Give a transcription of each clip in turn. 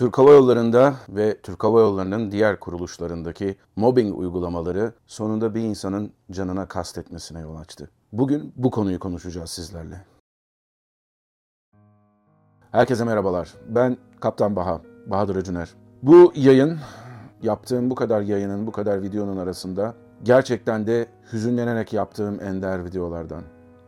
Türk Hava Yolları'nda ve Türk Hava Yolları'nın diğer kuruluşlarındaki mobbing uygulamaları sonunda bir insanın canına kastetmesine yol açtı. Bugün bu konuyu konuşacağız sizlerle. Herkese merhabalar. Ben Kaptan Baha, Bahadır Öcüner. Bu yayın, yaptığım bu kadar yayının, bu kadar videonun arasında gerçekten de hüzünlenerek yaptığım ender videolardan.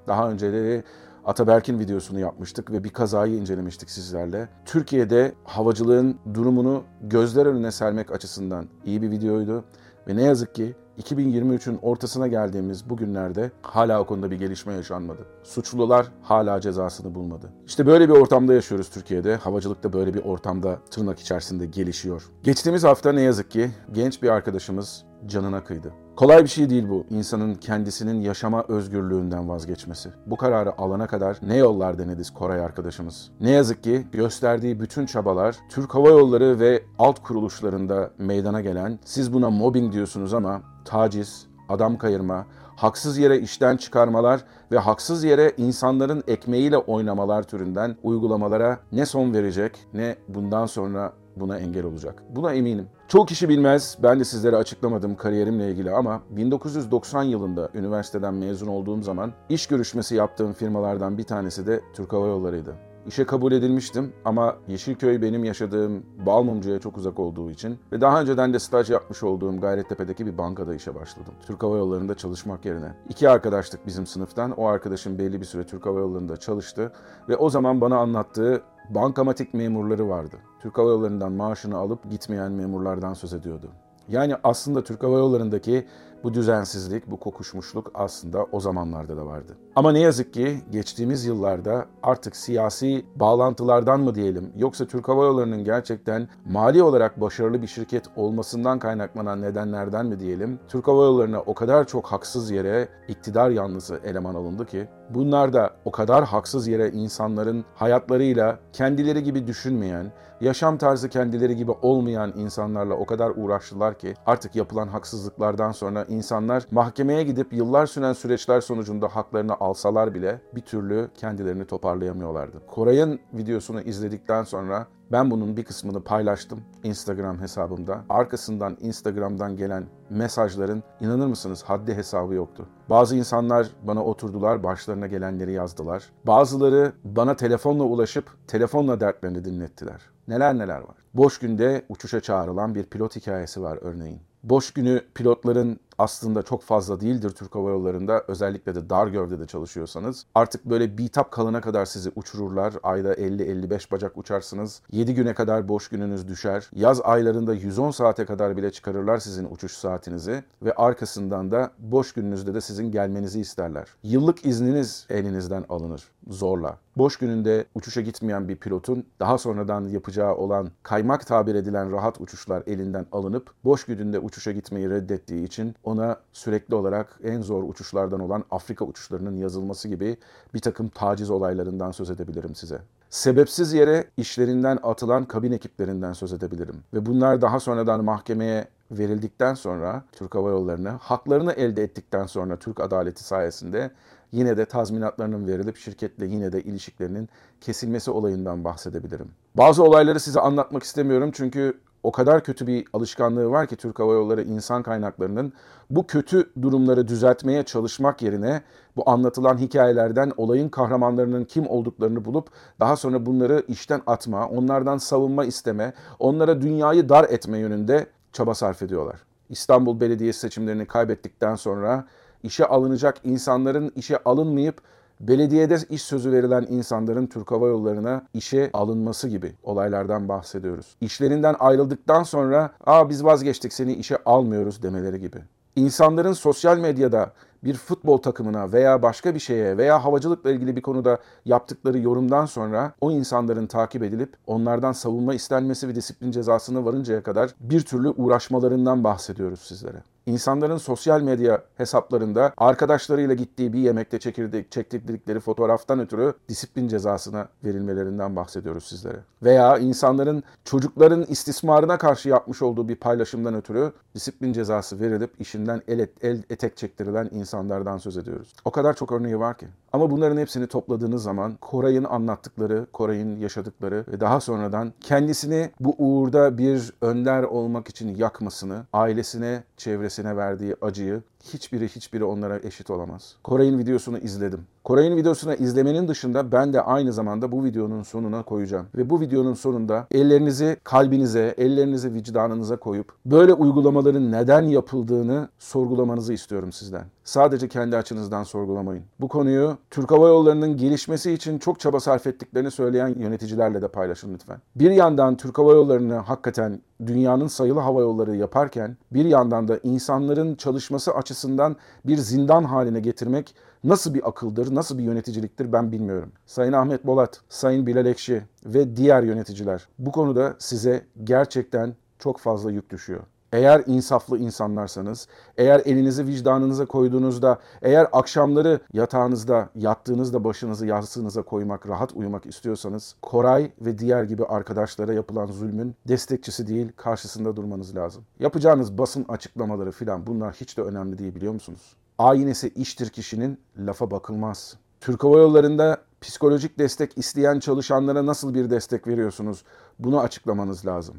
Daha önceleri Ataberk'in videosunu yapmıştık ve bir kazayı incelemiştik sizlerle. Türkiye'de havacılığın durumunu gözler önüne sermek açısından iyi bir videoydu. Ve ne yazık ki 2023'ün ortasına geldiğimiz bu günlerde hala o konuda bir gelişme yaşanmadı. Suçlular hala cezasını bulmadı. İşte böyle bir ortamda yaşıyoruz Türkiye'de. Havacılık da böyle bir ortamda tırnak içerisinde gelişiyor. Geçtiğimiz hafta ne yazık ki genç bir arkadaşımız canına kıydı. Kolay bir şey değil bu. insanın kendisinin yaşama özgürlüğünden vazgeçmesi. Bu kararı alana kadar ne yollar denedi Koray arkadaşımız. Ne yazık ki gösterdiği bütün çabalar Türk Hava Yolları ve alt kuruluşlarında meydana gelen siz buna mobbing diyorsunuz ama taciz, adam kayırma, haksız yere işten çıkarmalar ve haksız yere insanların ekmeğiyle oynamalar türünden uygulamalara ne son verecek ne bundan sonra buna engel olacak. Buna eminim. Çoğu kişi bilmez, ben de sizlere açıklamadım kariyerimle ilgili ama 1990 yılında üniversiteden mezun olduğum zaman iş görüşmesi yaptığım firmalardan bir tanesi de Türk Hava Yolları'ydı. İşe kabul edilmiştim ama Yeşilköy benim yaşadığım Balmumcu'ya çok uzak olduğu için ve daha önceden de staj yapmış olduğum Gayrettepe'deki bir bankada işe başladım. Türk Hava Yolları'nda çalışmak yerine. İki arkadaştık bizim sınıftan. O arkadaşım belli bir süre Türk Hava Yolları'nda çalıştı ve o zaman bana anlattığı bankamatik memurları vardı. Türk Hava Yolları'ndan maaşını alıp gitmeyen memurlardan söz ediyordu. Yani aslında Türk Hava Yolları'ndaki bu düzensizlik, bu kokuşmuşluk aslında o zamanlarda da vardı. Ama ne yazık ki geçtiğimiz yıllarda artık siyasi bağlantılardan mı diyelim yoksa Türk Hava Yolları'nın gerçekten mali olarak başarılı bir şirket olmasından kaynaklanan nedenlerden mi diyelim Türk Hava Yolları'na o kadar çok haksız yere iktidar yanlısı eleman alındı ki bunlar da o kadar haksız yere insanların hayatlarıyla kendileri gibi düşünmeyen, yaşam tarzı kendileri gibi olmayan insanlarla o kadar uğraştılar ki artık yapılan haksızlıklardan sonra insanlar mahkemeye gidip yıllar süren süreçler sonucunda haklarını alsalar bile bir türlü kendilerini toparlayamıyorlardı. Koray'ın videosunu izledikten sonra ben bunun bir kısmını paylaştım Instagram hesabımda. Arkasından Instagram'dan gelen mesajların inanır mısınız haddi hesabı yoktu. Bazı insanlar bana oturdular, başlarına gelenleri yazdılar. Bazıları bana telefonla ulaşıp telefonla dertlerini dinlettiler. Neler neler var. Boş günde uçuşa çağrılan bir pilot hikayesi var örneğin. Boş günü pilotların aslında çok fazla değildir Türk Hava Yolları'nda. Özellikle de dar gövdede çalışıyorsanız. Artık böyle bitap kalana kadar sizi uçururlar. Ayda 50-55 bacak uçarsınız. 7 güne kadar boş gününüz düşer. Yaz aylarında 110 saate kadar bile çıkarırlar sizin uçuş saatinizi. Ve arkasından da boş gününüzde de sizin gelmenizi isterler. Yıllık izniniz elinizden alınır zorla. Boş gününde uçuşa gitmeyen bir pilotun daha sonradan yapacağı olan kaymak tabir edilen rahat uçuşlar elinden alınıp boş gününde uçuşa gitmeyi reddettiği için ona sürekli olarak en zor uçuşlardan olan Afrika uçuşlarının yazılması gibi bir takım taciz olaylarından söz edebilirim size. Sebepsiz yere işlerinden atılan kabin ekiplerinden söz edebilirim. Ve bunlar daha sonradan mahkemeye verildikten sonra Türk Hava Yolları'nı haklarını elde ettikten sonra Türk adaleti sayesinde yine de tazminatlarının verilip şirketle yine de ilişkilerinin kesilmesi olayından bahsedebilirim. Bazı olayları size anlatmak istemiyorum çünkü o kadar kötü bir alışkanlığı var ki Türk Hava Yolları insan kaynaklarının bu kötü durumları düzeltmeye çalışmak yerine bu anlatılan hikayelerden olayın kahramanlarının kim olduklarını bulup daha sonra bunları işten atma, onlardan savunma isteme, onlara dünyayı dar etme yönünde çaba sarf ediyorlar. İstanbul Belediyesi seçimlerini kaybettikten sonra işe alınacak insanların işe alınmayıp belediyede iş sözü verilen insanların Türk Hava Yolları'na işe alınması gibi olaylardan bahsediyoruz. İşlerinden ayrıldıktan sonra "Aa biz vazgeçtik seni işe almıyoruz." demeleri gibi. İnsanların sosyal medyada bir futbol takımına veya başka bir şeye veya havacılıkla ilgili bir konuda yaptıkları yorumdan sonra o insanların takip edilip onlardan savunma istenmesi ve disiplin cezasına varıncaya kadar bir türlü uğraşmalarından bahsediyoruz sizlere. İnsanların sosyal medya hesaplarında arkadaşlarıyla gittiği bir yemekte çekirdik, çektirdikleri fotoğraftan ötürü disiplin cezasına verilmelerinden bahsediyoruz sizlere. Veya insanların çocukların istismarına karşı yapmış olduğu bir paylaşımdan ötürü disiplin cezası verilip işinden el, et, el etek çektirilen insanlardan söz ediyoruz. O kadar çok örneği var ki. Ama bunların hepsini topladığınız zaman Koray'ın anlattıkları, Koray'ın yaşadıkları ve daha sonradan kendisini bu uğurda bir önder olmak için yakmasını, ailesine, çevresine verdiği acıyı hiçbiri hiçbiri onlara eşit olamaz. Koray'ın videosunu izledim. Koray'ın videosunu izlemenin dışında ben de aynı zamanda bu videonun sonuna koyacağım. Ve bu videonun sonunda ellerinizi kalbinize, ellerinizi vicdanınıza koyup böyle uygulamaların neden yapıldığını sorgulamanızı istiyorum sizden. Sadece kendi açınızdan sorgulamayın. Bu konuyu Türk Hava Yolları'nın gelişmesi için çok çaba sarf ettiklerini söyleyen yöneticilerle de paylaşın lütfen. Bir yandan Türk Hava Yolları'nı hakikaten dünyanın sayılı hava yolları yaparken bir yandan da insanların çalışması açısından bir zindan haline getirmek nasıl bir akıldır, nasıl bir yöneticiliktir ben bilmiyorum. Sayın Ahmet Bolat, Sayın Bilal Ekşi ve diğer yöneticiler bu konuda size gerçekten çok fazla yük düşüyor. Eğer insaflı insanlarsanız, eğer elinizi vicdanınıza koyduğunuzda, eğer akşamları yatağınızda, yattığınızda başınızı yastığınıza koymak, rahat uyumak istiyorsanız, Koray ve diğer gibi arkadaşlara yapılan zulmün destekçisi değil, karşısında durmanız lazım. Yapacağınız basın açıklamaları filan bunlar hiç de önemli değil biliyor musunuz? Aynesi iştir kişinin lafa bakılmaz. Türk Hava Yolları'nda psikolojik destek isteyen çalışanlara nasıl bir destek veriyorsunuz? Bunu açıklamanız lazım.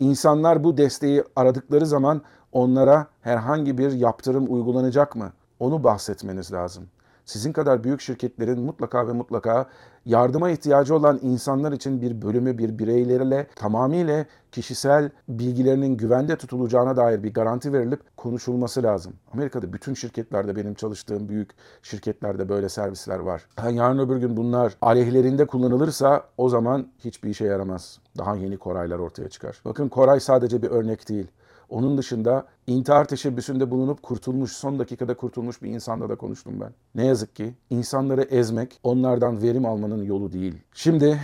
İnsanlar bu desteği aradıkları zaman onlara herhangi bir yaptırım uygulanacak mı? Onu bahsetmeniz lazım. Sizin kadar büyük şirketlerin mutlaka ve mutlaka yardıma ihtiyacı olan insanlar için bir bölümü bir bireylerle tamamıyla kişisel bilgilerinin güvende tutulacağına dair bir garanti verilip konuşulması lazım. Amerika'da bütün şirketlerde benim çalıştığım büyük şirketlerde böyle servisler var. Yarın öbür gün bunlar aleyhlerinde kullanılırsa o zaman hiçbir işe yaramaz. Daha yeni Koraylar ortaya çıkar. Bakın Koray sadece bir örnek değil. Onun dışında intihar teşebbüsünde bulunup kurtulmuş, son dakikada kurtulmuş bir insanla da konuştum ben. Ne yazık ki insanları ezmek, onlardan verim almanın yolu değil. Şimdi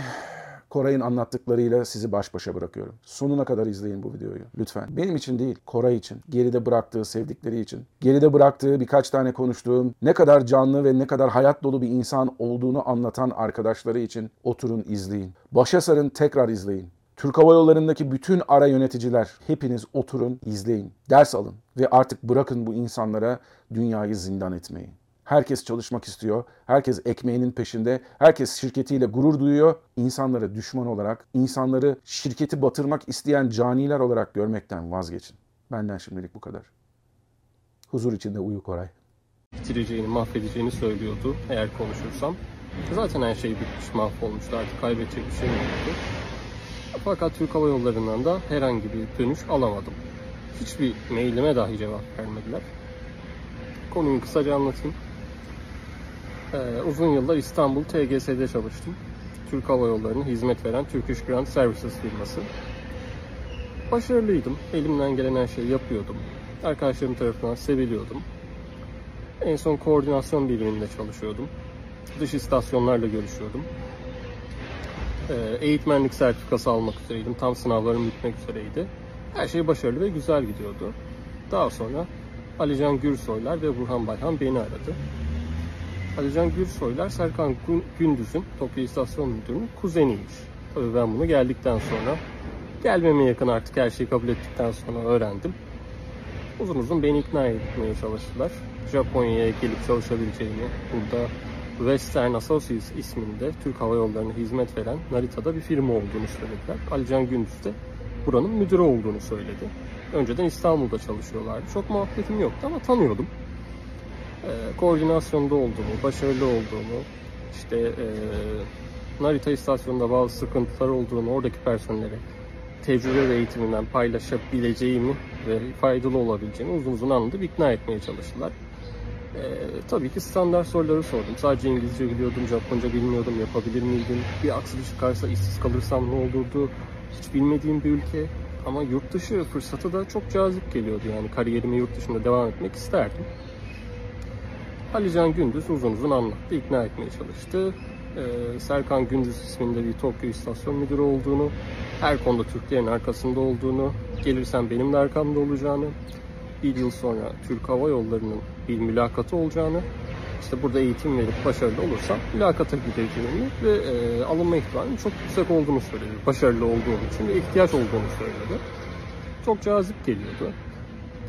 Koray'ın anlattıklarıyla sizi baş başa bırakıyorum. Sonuna kadar izleyin bu videoyu lütfen. Benim için değil, Koray için. Geride bıraktığı sevdikleri için. Geride bıraktığı birkaç tane konuştuğum ne kadar canlı ve ne kadar hayat dolu bir insan olduğunu anlatan arkadaşları için oturun izleyin. Başa sarın tekrar izleyin. Türk Hava Yolları'ndaki bütün ara yöneticiler hepiniz oturun, izleyin, ders alın ve artık bırakın bu insanlara dünyayı zindan etmeyi. Herkes çalışmak istiyor, herkes ekmeğinin peşinde, herkes şirketiyle gurur duyuyor. İnsanları düşman olarak, insanları şirketi batırmak isteyen caniler olarak görmekten vazgeçin. Benden şimdilik bu kadar. Huzur içinde uyu Koray. bitireceğini, mahvedeceğini söylüyordu eğer konuşursam. Zaten her şey bitmiş, mahvolmuştu. Artık kaybedecek bir şey yoktu. Fakat Türk Hava Yolları'ndan da herhangi bir dönüş alamadım. Hiçbir mailime dahi cevap vermediler. Konuyu kısaca anlatayım. Ee, uzun yıllar İstanbul TGS'de çalıştım. Türk Hava Yolları'na hizmet veren Turkish Ground Services firması. Başarılıydım. Elimden gelen her şeyi yapıyordum. Arkadaşlarım tarafından seviliyordum. En son koordinasyon biriminde çalışıyordum. Dış istasyonlarla görüşüyordum. Ee, eğitmenlik sertifikası almak üzereydim. Tam sınavlarım bitmek üzereydi. Her şey başarılı ve güzel gidiyordu. Daha sonra Alican Gürsoylar ve Burhan Bayhan beni aradı. Alican Gürsoylar Serkan Gün- Gündüz'ün Tokyo İstasyon Müdürü'nün kuzeniymiş. Tabii ben bunu geldikten sonra gelmeme yakın artık her şeyi kabul ettikten sonra öğrendim. Uzun uzun beni ikna etmeye çalıştılar. Japonya'ya gelip çalışabileceğimi, burada Western Associates isminde Türk Hava Yolları'na hizmet veren Narita'da bir firma olduğunu söylediler. Alican Gündüz de buranın müdürü olduğunu söyledi. Önceden İstanbul'da çalışıyorlardı. Çok muhabbetim yoktu ama tanıyordum. Ee, koordinasyonda olduğumu, başarılı olduğumu, işte ee, Narita istasyonunda bazı sıkıntılar olduğunu, oradaki personellere tecrübe ve eğitiminden paylaşabileceğimi ve faydalı olabileceğimi uzun uzun anlatıp ikna etmeye çalıştılar. Ee, tabii ki standart soruları sordum. Sadece İngilizce biliyordum, Japonca bilmiyordum, yapabilir miydim? Bir aksilik çıkarsa işsiz kalırsam ne olurdu? Hiç bilmediğim bir ülke ama yurt dışı fırsatı da çok cazip geliyordu. Yani kariyerimi yurt dışında devam etmek isterdim. Alican Gündüz uzun uzun anlattı, ikna etmeye çalıştı. Ee, Serkan Gündüz isminde bir Tokyo istasyon müdürü olduğunu, her konuda Türklerin arkasında olduğunu, gelirsen benim de arkamda olacağını, bir yıl sonra Türk Hava Yolları'nın bir mülakatı olacağını, işte burada eğitim verip başarılı olursam mülakata gideceğimi ve e, alınma ihtimalinin çok yüksek olduğunu söyledi. Başarılı olduğum için ve ihtiyaç olduğunu söyledi. Çok cazip geliyordu.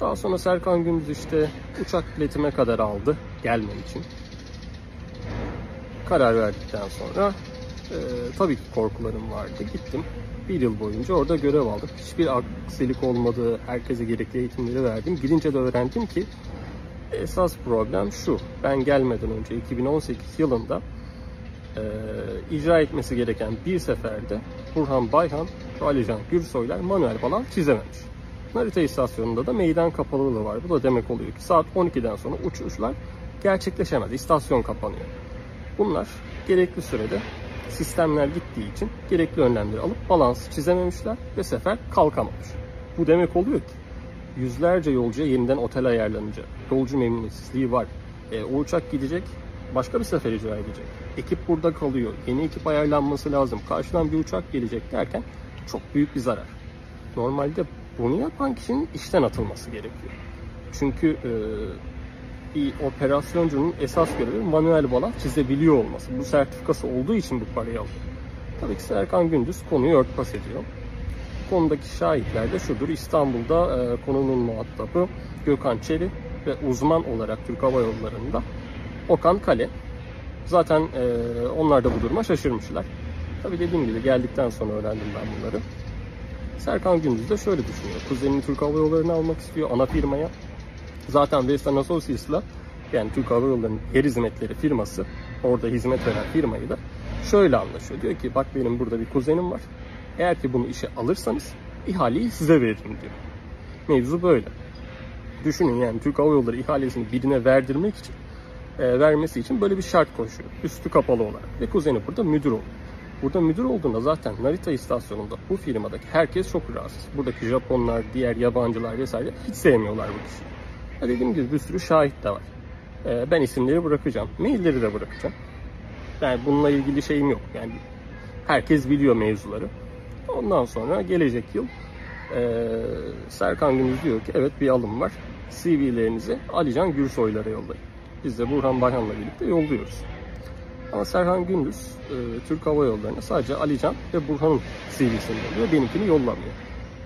Daha sonra Serkan Gündüz işte uçak biletime kadar aldı gelmem için. Karar verdikten sonra e, tabii ki korkularım vardı. Gittim. Bir yıl boyunca orada görev aldım. Hiçbir aksilik olmadı. Herkese gerekli eğitimleri verdim. Gidince de öğrendim ki esas problem şu. Ben gelmeden önce 2018 yılında e, icra etmesi gereken bir seferde Burhan Bayhan Alican Gürsoylar manuel falan çizememiş. Narita istasyonunda da meydan kapalılığı var. Bu da demek oluyor ki saat 12'den sonra uçuşlar gerçekleşemez. İstasyon kapanıyor. Bunlar gerekli sürede sistemler gittiği için gerekli önlemleri alıp balans çizememişler ve sefer kalkamamış. Bu demek oluyor ki yüzlerce yolcuya yeniden otel ayarlanacak. Yolcu memnuniyetsizliği var. E, o uçak gidecek, başka bir sefer icra edecek. Ekip burada kalıyor. Yeni ekip ayarlanması lazım. Karşıdan bir uçak gelecek derken çok büyük bir zarar. Normalde bunu yapan kişinin işten atılması gerekiyor. Çünkü e, bir operasyoncunun esas görevi manuel balans çizebiliyor olması. Bu sertifikası olduğu için bu parayı alıyor. Tabii ki Serkan Gündüz konuyu örtbas ediyor. Konudaki şahitler de şudur. İstanbul'da e, konunun muhatabı Gökhan Çeri ve uzman olarak Türk Hava Yolları'nda Okan Kale. Zaten e, onlar da bu duruma şaşırmışlar. Tabii dediğim gibi geldikten sonra öğrendim ben bunları. Serkan Gündüz de şöyle düşünüyor. Kuzenini Türk Hava Yolları'nı almak istiyor ana firmaya. Zaten Western Associates'la yani Türk Hava Yolları'nın yer hizmetleri firması orada hizmet veren firmayı da şöyle anlaşıyor. Diyor ki bak benim burada bir kuzenim var. Eğer ki bunu işe alırsanız ihaleyi size veririm diyor. Mevzu böyle. Düşünün yani Türk Hava Yolları ihalesini birine verdirmek için e, vermesi için böyle bir şart koşuyor. Üstü kapalı olarak. Ve kuzeni burada müdür oluyor. Burada müdür olduğunda zaten Narita istasyonunda bu firmadaki herkes çok rahatsız. Buradaki Japonlar, diğer yabancılar vesaire hiç sevmiyorlar bu kişiyi. Ya dediğim gibi bir sürü şahit de var. Ee, ben isimleri bırakacağım. Mailleri de bırakacağım. Yani bununla ilgili şeyim yok. Yani herkes biliyor mevzuları. Ondan sonra gelecek yıl e, Serkan Gündüz diyor ki evet bir alım var. CV'lerinizi Alican Gürsoylara yollayın. Biz de Burhan Bayhan'la birlikte yolluyoruz. Ama Serhan Gündüz e, Türk Hava Yolları'na sadece Alican ve Burhan'ın CV'sini yolluyor. Benimkini yollamıyor.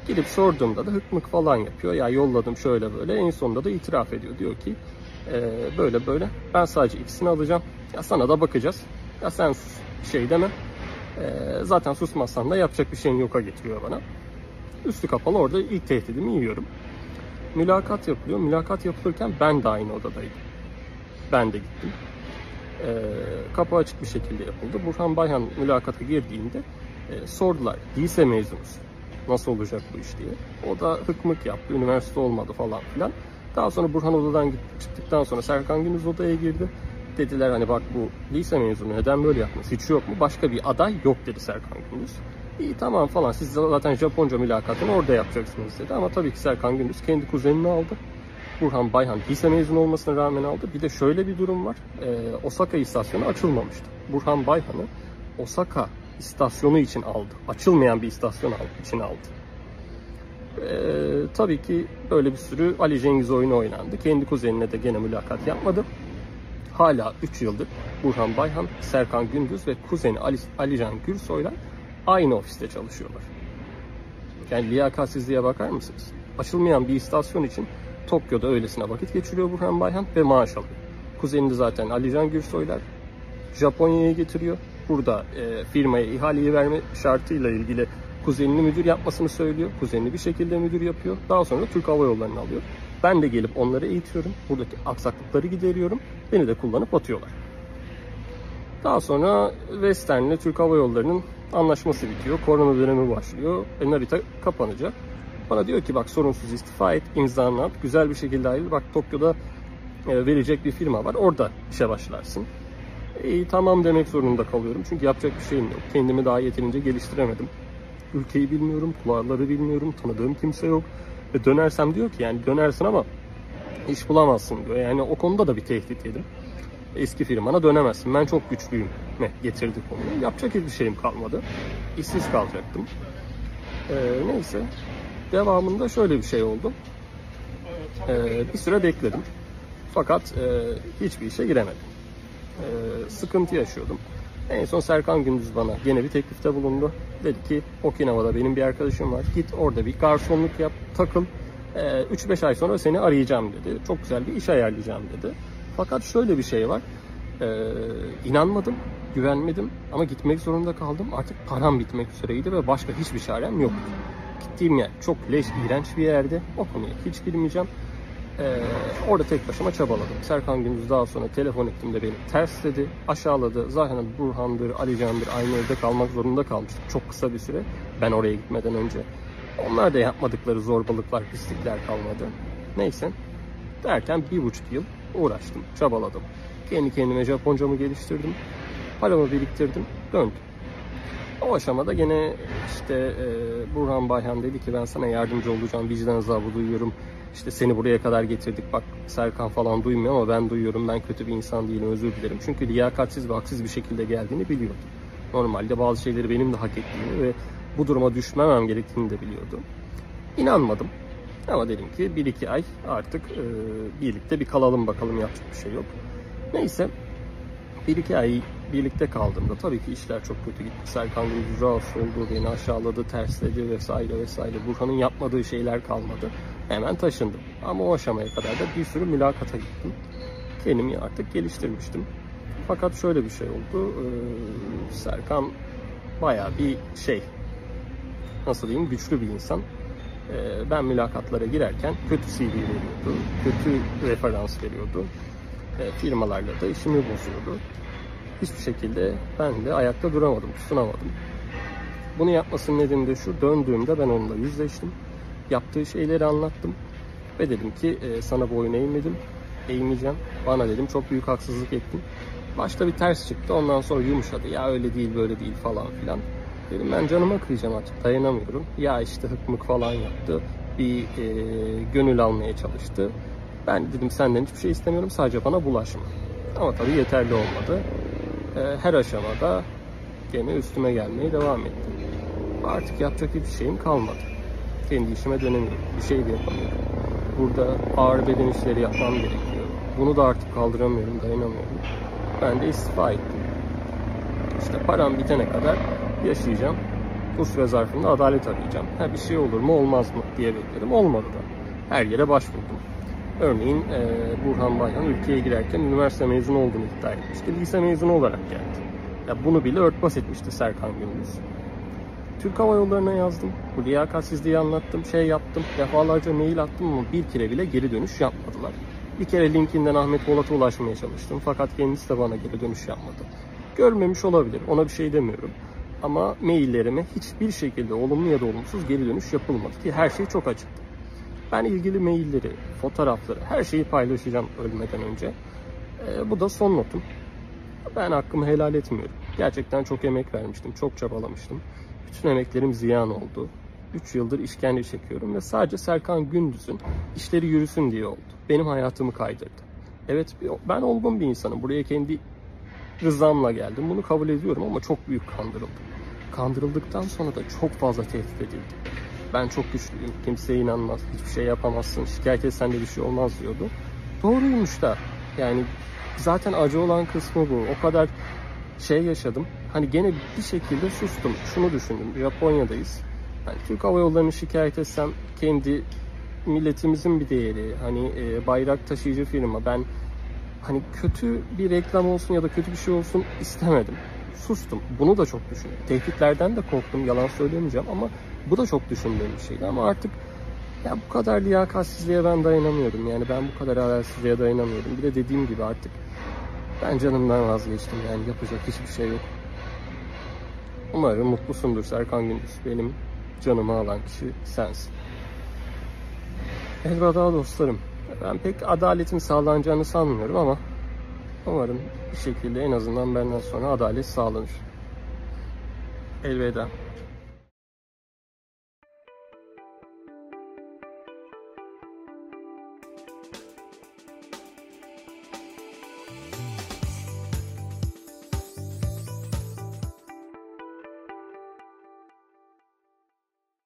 Gidip sorduğumda da hıkmık falan yapıyor. Ya yolladım şöyle böyle. En sonunda da itiraf ediyor. Diyor ki e, böyle böyle ben sadece ikisini alacağım. Ya sana da bakacağız. Ya sen şey deme. E, zaten susmazsan da yapacak bir şeyin yoka getiriyor bana. Üstü kapalı orada ilk tehdidimi yiyorum. Mülakat yapılıyor. Mülakat yapılırken ben de aynı odadaydım. Ben de gittim. E, kapı açık bir şekilde yapıldı. Burhan Bayhan mülakata girdiğinde e, sordular. Lise mezunusun nasıl olacak bu iş diye. O da hıkmık yaptı, üniversite olmadı falan filan. Daha sonra Burhan odadan çıktıktan sonra Serkan Gündüz odaya girdi. Dediler hani bak bu lise mezunu neden böyle yapmış hiç yok mu? Başka bir aday yok dedi Serkan Gündüz. İyi tamam falan siz zaten Japonca mülakatını orada yapacaksınız dedi. Ama tabii ki Serkan Gündüz kendi kuzenini aldı. Burhan Bayhan lise mezunu olmasına rağmen aldı. Bir de şöyle bir durum var. Ee, Osaka istasyonu açılmamıştı. Burhan Bayhan'ı Osaka istasyonu için aldı. Açılmayan bir istasyon için aldı. Ee, tabii ki böyle bir sürü Ali Cengiz oyunu oynandı. Kendi kuzenine de gene mülakat yapmadı. Hala 3 yıldır Burhan Bayhan, Serkan Gündüz ve kuzeni Ali, Alican Gürsoy'la aynı ofiste çalışıyorlar. Yani liyakatsizliğe bakar mısınız? Açılmayan bir istasyon için Tokyo'da öylesine vakit geçiriyor Burhan Bayhan ve maaş alıyor. Kuzeni de zaten Alican Gürsoylar Japonya'ya getiriyor burada e, firmaya ihaleyi verme şartıyla ilgili kuzenini müdür yapmasını söylüyor. Kuzenini bir şekilde müdür yapıyor. Daha sonra Türk Hava Yolları'nı alıyor. Ben de gelip onları eğitiyorum. Buradaki aksaklıkları gideriyorum. Beni de kullanıp atıyorlar. Daha sonra Western ile Türk Hava Yolları'nın anlaşması bitiyor. Korona dönemi başlıyor. E, Narita kapanacak. Bana diyor ki bak sorunsuz istifa et, imzanı at, güzel bir şekilde ayrıl. Bak Tokyo'da e, verecek bir firma var. Orada işe başlarsın. İyi tamam demek zorunda kalıyorum. Çünkü yapacak bir şeyim yok. Kendimi daha yeterince geliştiremedim. Ülkeyi bilmiyorum, kulvarları bilmiyorum, tanıdığım kimse yok. Ve dönersem diyor ki yani dönersin ama iş bulamazsın diyor. Yani o konuda da bir tehdit yedim. Eski firmana dönemezsin. Ben çok güçlüyüm. Ne getirdi konuyu. Yapacak hiçbir şeyim kalmadı. İşsiz kalacaktım. Ee, neyse. Devamında şöyle bir şey oldu. Ee, bir süre bekledim. Fakat e, hiçbir işe giremedim. Ee, sıkıntı yaşıyordum. En son Serkan Gündüz bana yine bir teklifte bulundu. Dedi ki Okinawa'da benim bir arkadaşım var. Git orada bir garsonluk yap, takıl. Ee, 3-5 ay sonra seni arayacağım dedi. Çok güzel bir iş ayarlayacağım dedi. Fakat şöyle bir şey var. Ee, inanmadım, güvenmedim ama gitmek zorunda kaldım. Artık param bitmek üzereydi ve başka hiçbir çarem yoktu. Gittiğim yer çok leş, iğrenç bir yerdi. O konuya hiç girmeyeceğim. Ee, orada tek başıma çabaladım. Serkan Gündüz daha sonra telefon ettiğimde beni tersledi, aşağıladı. Zaten Burhan'dır, Ali Can'dır aynı evde kalmak zorunda kalmıştık çok kısa bir süre. Ben oraya gitmeden önce. Onlar da yapmadıkları zorbalıklar, pislikler kalmadı. Neyse. Derken bir buçuk yıl uğraştım, çabaladım. Kendi kendime Japoncamı geliştirdim. Paramı biriktirdim, döndüm. O aşamada gene işte e, Burhan Bayhan dedi ki ben sana yardımcı olacağım, vicdan azabı duyuyorum. İşte seni buraya kadar getirdik bak Serkan falan duymuyor ama ben duyuyorum ben kötü bir insan değilim özür dilerim. Çünkü liyakatsiz ve haksız bir şekilde geldiğini biliyordum. Normalde bazı şeyleri benim de hak ettiğimi ve bu duruma düşmemem gerektiğini de biliyordum. İnanmadım. Ama dedim ki bir iki ay artık e, birlikte bir kalalım bakalım yapacak bir şey yok. Neyse bir iki ay birlikte kaldığımda tabii ki işler çok kötü gitti. Serkan Gündüz rahatsız oldu, beni aşağıladı, tersledi vesaire vesaire. Burhan'ın yapmadığı şeyler kalmadı. Hemen taşındım. Ama o aşamaya kadar da bir sürü mülakata gittim. Kendimi artık geliştirmiştim. Fakat şöyle bir şey oldu. Ee, Serkan bayağı bir şey, nasıl diyeyim, güçlü bir insan. Ee, ben mülakatlara girerken kötü CV veriyordu, kötü referans veriyordu. Ee, firmalarla da işimi bozuyordu hiçbir şekilde ben de ayakta duramadım, tutunamadım. Bunu yapmasının nedeni de şu, döndüğümde ben onunla yüzleştim. Yaptığı şeyleri anlattım. Ve dedim ki e, sana boyun eğmedim, eğmeyeceğim. Bana dedim çok büyük haksızlık ettin. Başta bir ters çıktı, ondan sonra yumuşadı. Ya öyle değil, böyle değil falan filan. Dedim ben canıma kıyacağım artık, dayanamıyorum. Ya işte hıkmık falan yaptı. Bir e, gönül almaya çalıştı. Ben dedim senden hiçbir şey istemiyorum, sadece bana bulaşma. Ama tabii yeterli olmadı. Ee, her aşamada gene üstüme gelmeye devam etti. Artık yapacak hiçbir şeyim kalmadı. Kendi işime dönemiyorum. Bir şey de yapamıyorum. Burada ağır beden işleri yapmam gerekiyor. Bunu da artık kaldıramıyorum, dayanamıyorum. Ben de istifa ettim. İşte param bitene kadar yaşayacağım. Bu süre zarfında adalet arayacağım. Ha bir şey olur mu olmaz mı diye bekledim. Olmadı da. Her yere başvurdum. Örneğin e, Burhan Bayhan ülkeye girerken üniversite mezunu olduğunu iddia etmişti. Lise mezunu olarak geldi. Ya bunu bile örtbas etmişti Serkan Gündüz. Türk Hava Yolları'na yazdım. Bu liyakatsizliği anlattım, şey yaptım. Defalarca mail attım ama bir kere bile geri dönüş yapmadılar. Bir kere linkinden Ahmet Polat'a ulaşmaya çalıştım. Fakat kendisi de bana geri dönüş yapmadı. Görmemiş olabilir, ona bir şey demiyorum. Ama maillerime hiçbir şekilde olumlu ya da olumsuz geri dönüş yapılmadı ki her şey çok açıktı. Ben ilgili mailleri, fotoğrafları, her şeyi paylaşacağım ölmeden önce. E, bu da son notum. Ben hakkımı helal etmiyorum. Gerçekten çok emek vermiştim, çok çabalamıştım. Bütün emeklerim ziyan oldu. 3 yıldır işkence çekiyorum ve sadece Serkan Gündüz'ün işleri yürüsün diye oldu. Benim hayatımı kaydırdı. Evet ben olgun bir insanım. Buraya kendi rızamla geldim. Bunu kabul ediyorum ama çok büyük kandırıldım. Kandırıldıktan sonra da çok fazla tehdit edildim ben çok güçlüyüm, kimseye inanmaz, hiçbir şey yapamazsın, şikayet etsen de bir şey olmaz diyordu. Doğruymuş da. Yani zaten acı olan kısmı bu. O kadar şey yaşadım. Hani gene bir şekilde sustum. Şunu düşündüm. Japonya'dayız. Hani Türk Hava Yolları'nı şikayet etsem kendi milletimizin bir değeri. Hani e, bayrak taşıyıcı firma. Ben hani kötü bir reklam olsun ya da kötü bir şey olsun istemedim. Sustum. Bunu da çok düşündüm. Tehditlerden de korktum. Yalan söylemeyeceğim ama bu da çok düşündüğüm bir şeydi ama artık ya bu kadar liyakatsizliğe ben dayanamıyordum. Yani ben bu kadar adaletsizliğe dayanamıyordum. Bir de dediğim gibi artık ben canımdan vazgeçtim. Yani yapacak hiçbir şey yok. Umarım mutlusundur Serkan Gündüz. Benim canımı alan kişi sensin. Elveda dostlarım. Ben pek adaletin sağlanacağını sanmıyorum ama umarım bir şekilde en azından benden sonra adalet sağlanır. Elveda.